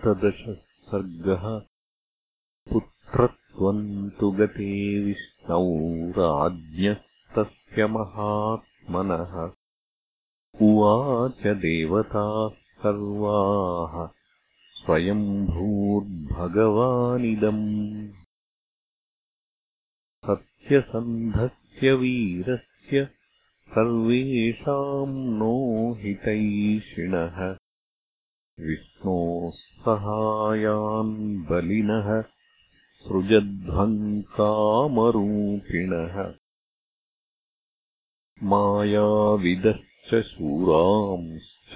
सप्तदशः सर्गः पुत्रत्वम् तु गते विष्णौ राज्ञस्तस्य महात्मनः। उवाच देवताः सर्वाः स्वयम्भूर्भगवानिदम् सत्यसन्धस्य वीरस्य सर्वेषाम् नो हितैषिणः विष्णोः सहायान् बलिनः सृजध्वम् कामरूपिणः मायाविदश्च शूरांश्च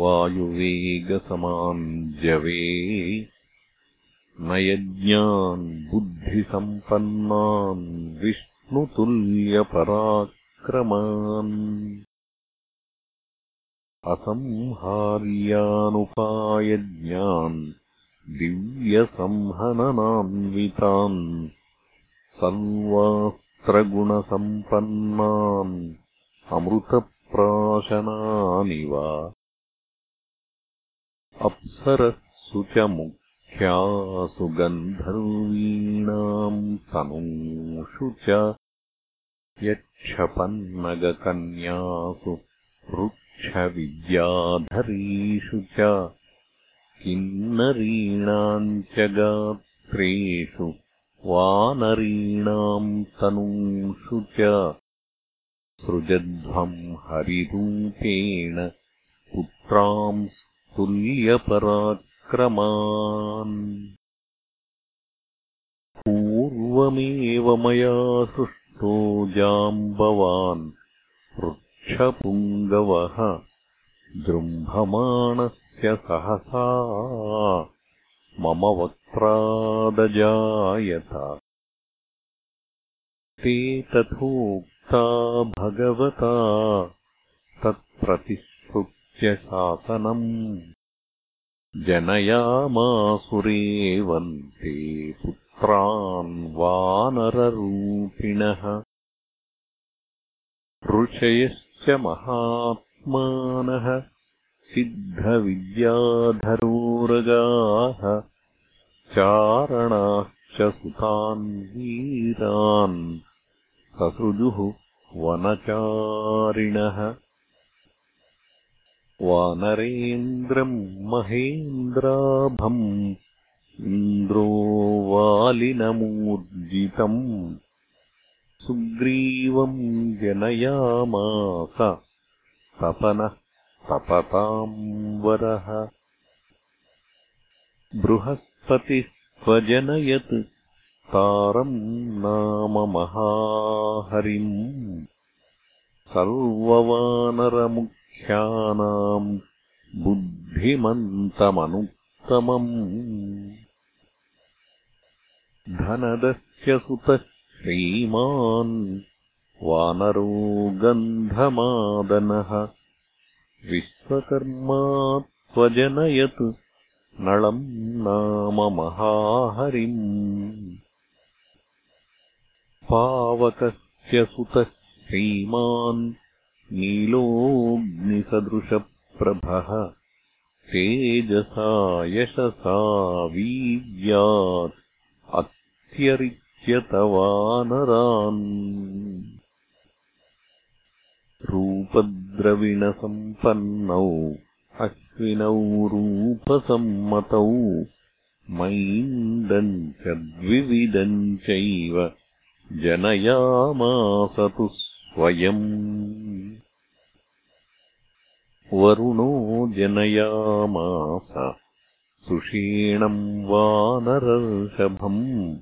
वायुवेगसमाञ्जवे न यज्ञान् बुद्धिसम्पन्नान् विष्णुतुल्यपराक्रमान् असंहार्यानुपायज्ञान् दिव्यसंहननान्वितान् सर्वास्त्रगुणसम्पन्नान् अमृतप्राशनानि वा अप्सरःसु च मुख्यासु गन्धर्वीणाम् तनूषु च यक्षपन्नगकन्यासु वृक्षविद्याधरीषु च किन्नरीणाम् च गात्रेषु वानरीणाम् तनूषु च सृजध्वम् हरिरूपेण पुत्राम् तुल्यपराक्रमान्। पूर्वमेव मया सृष्टो जाम्बवान् क्षपुङ्गवः दृम्भमाणस्य सहसा मम वक्त्रादजायत। ते तथोक्ता भगवता तत्प्रतिश्रुत्य शासनम्। जनयामासुरेवन्ते पुत्रान् वानररूपिणः। ऋषयश्च महात्मानः सिद्धविद्याधरोरगाः चारणाश्च सुतान् वीरान् ससृजुः वनचारिणः। वानरेन्द्रम् महेन्द्राभम् इन्द्रो वालिनमूर्जितम् सुग्रीवम् जनयामास। तपनः तपताम् वरः। बृहस्पतिः स्वजनयत् तारम् नाम महाहरिम् सर्ववानरमुख्यानाम् बुद्धिमन्तमनुत्तमम्। धनदस्य सुतः श्रीमान् वानरो गन्धमादनः विश्वकर्मा त्वजनयत् नळम् नाम महाहरिम्। पावकस्य सुतः श्रीमान् नीलोऽग्निसदृशप्रभः तेजसा यशसा वीर्यात् अत्यरि यतवानरान् रूपद्रविणसम्पन्नौ अश्विनौ रूपसम्मतौ मैन्दम् च द्विविदम् चैव जनयामासतु स्वयम्। वरुणो जनयामास सुषीणम् वानरर्षभम्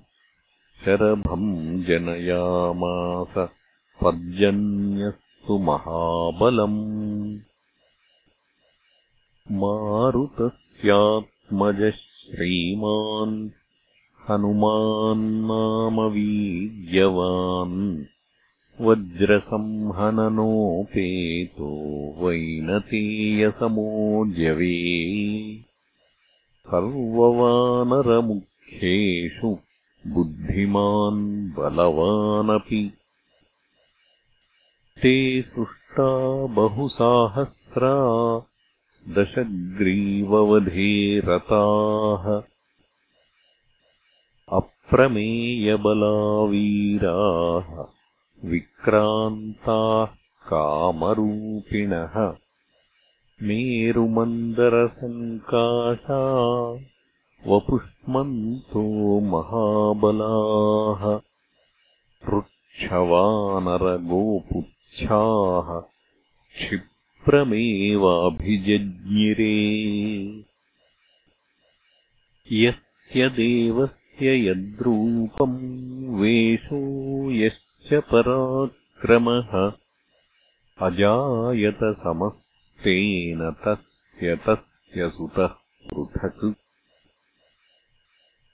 शरभम् जनयामास पर्जन्यस्तु महाबलम्। मारुतस्यात्मजः श्रीमान् वीर्यवान् वज्रसंहननोपेतो वैनतेयसमोऽजवे। सर्ववानरमुख्येषु बुद्धिमान् बलवानपि। ते सृष्टा बहुसाहस्रा दशग्रीववधे रताः अप्रमेयबलावीराः विक्रान्ताः कामरूपिणः। मेरुमन्दरसङ्काशा वपुष्मन्तो महाबलाः ऋक्षवानरगोपुच्छाः क्षिप्रमेवाभिजज्ञिरे। यस्य देवस्य यद्रूपम् वेषो यश्च पराक्रमः अजायत समस्तेन तस्य तस्य सुतः पृथक्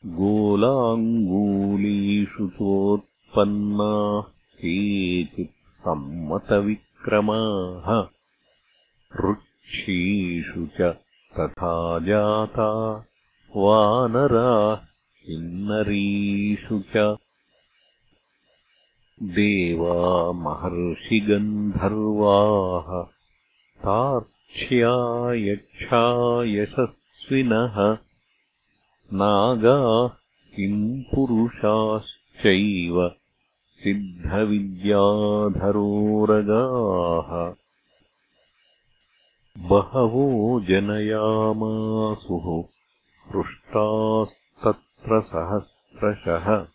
गोलाङ्गूलीषु चोत्पन्नाः केचित् सम्मतविक्रमाः ऋक्षीषु च तथा जाता वानराः किन्नरीषु च। देवा महर्षिगन्धर्वाः तार्क्ष्या यक्षा यशस्विनः नागाः पुरुषाश्चैव सिद्धविद्याधरोरगाः। बहवो जनयामासुः पृष्टास्तत्र सहस्रशः।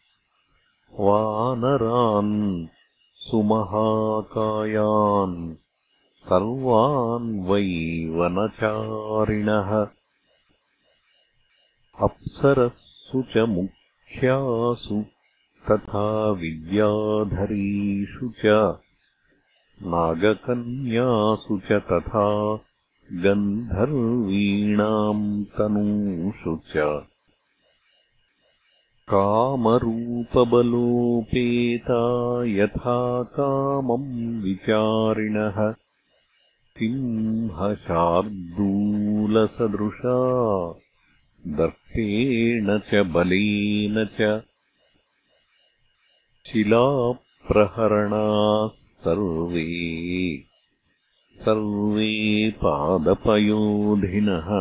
वानरान् सुमहाकायान् सर्वान् वै वनचारिणः अप्सरस्सु च मुख्यासु तथा विद्याधरीषु च नागकन्यासु च तथा गन्धर्वीणाम् तनूषु च। कामरूपबलोपेता यथा कामम् विचारिणः सिंहशार्दूलसदृशा दर्पेण च बलेन च शिलाप्रहरणाः सर्वे सर्वे पादपयोधिनः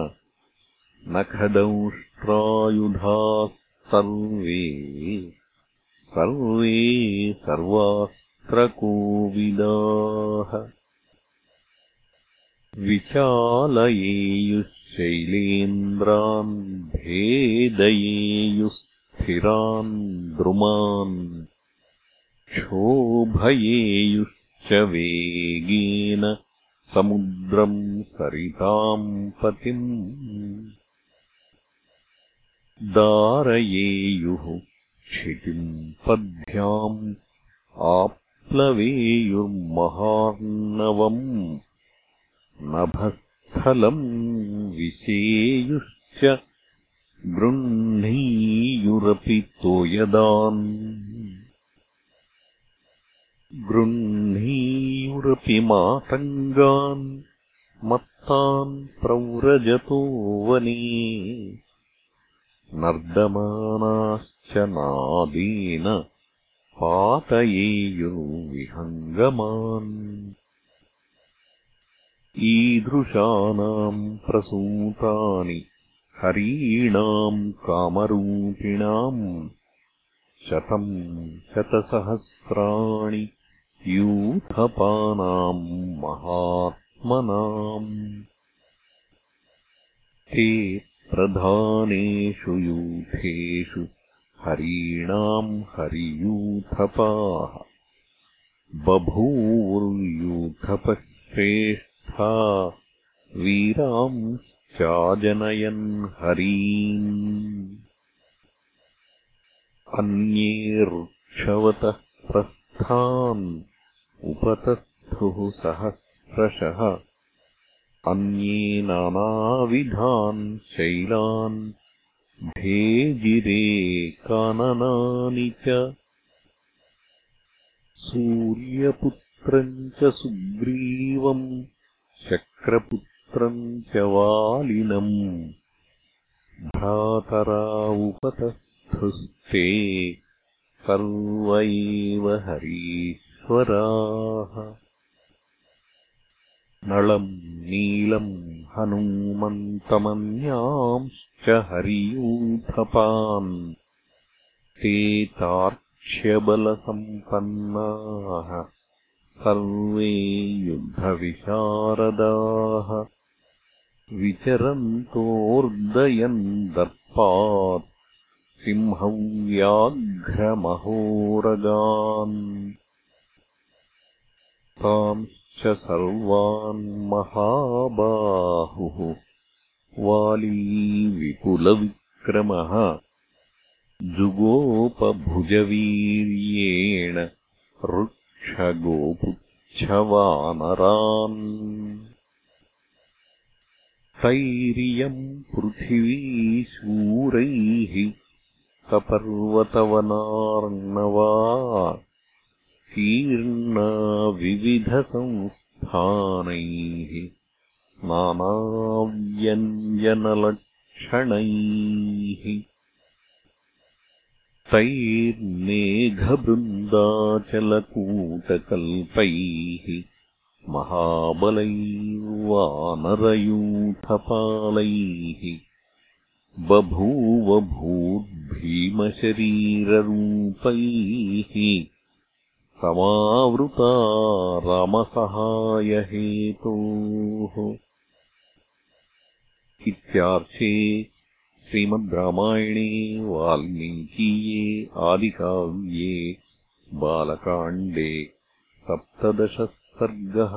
नखदंष्ट्रायुधाः सर्वे सर्वे सर्वास्त्रकोविदाः विचालयेयुः शैलेन्द्रान् भेदयेयुस्थिरान् द्रुमान् क्षोभयेयुश्च वेगेन समुद्रम् सरिताम् पतिम् दारयेयुः क्षितिम् पद्भ्याम् आप्लवेयुर्महार्णवम् नभः विशेयुश्च गृह्णीयुरपि तोयदान् गृह्णीयुरपि मातङ्गान् मत्तान् प्रव्रजतो वने। नर्दमानाश्च नादेन पातयेयुर्विहङ्गमान् ईदृशानाम् प्रसूतानि हरीणाम् कामरूपिणाम् शतम् शतसहस्राणि यूथपानाम् महात्मनाम्। ते प्रधानेषु यूथेषु हरीणाम् हरियूथपाः वीरांश्चाजनयन् हरीन् अन्ये ऋक्षवतः प्रस्थान् उपतस्थुः सहस्रशः। अन्ये नानाविधान् शैलान् भेजिरे काननानि च। सूर्यपुत्रम् च सुग्रीवम् शक्रपुत्रम् च वालिनम् भ्रातरा उपतस्थुस्ते सर्व एव हरीश्वराः। नळम् नीलम् हनूमन्तमन्यांश्च हरियूथपान्। ते तार्क्ष्यबलसम्पन्नाः सर्वे युद्धविशारदाः विचरन्तोऽर्दयन् दर्पात् सिंहव्याघ्रमहोरगान्। तांश्च सर्वान् महाबाहुः वाली विपुलविक्रमः जुगोपभुजवीर्येण ऋक्षगोपुच्छवानरान् तैरियम् पृथिवीशूरैः सपर्वतवनार्णवा कीर्णा विविधसंस्थानैः नानाव्यञ्जनलक्षणैः तैर्मेघबृन्दाचलकूटकल्पैः महाबलैर्वानरयूथपालैः बभूव भूद्भीमशरीररूपैः समावृता रामसहायहेतोः इत्यार्षे श्रीमद् रामायणे वाल्मीकीये आदिकाव्ये बालकाण्डे सप्तदशः सर्गः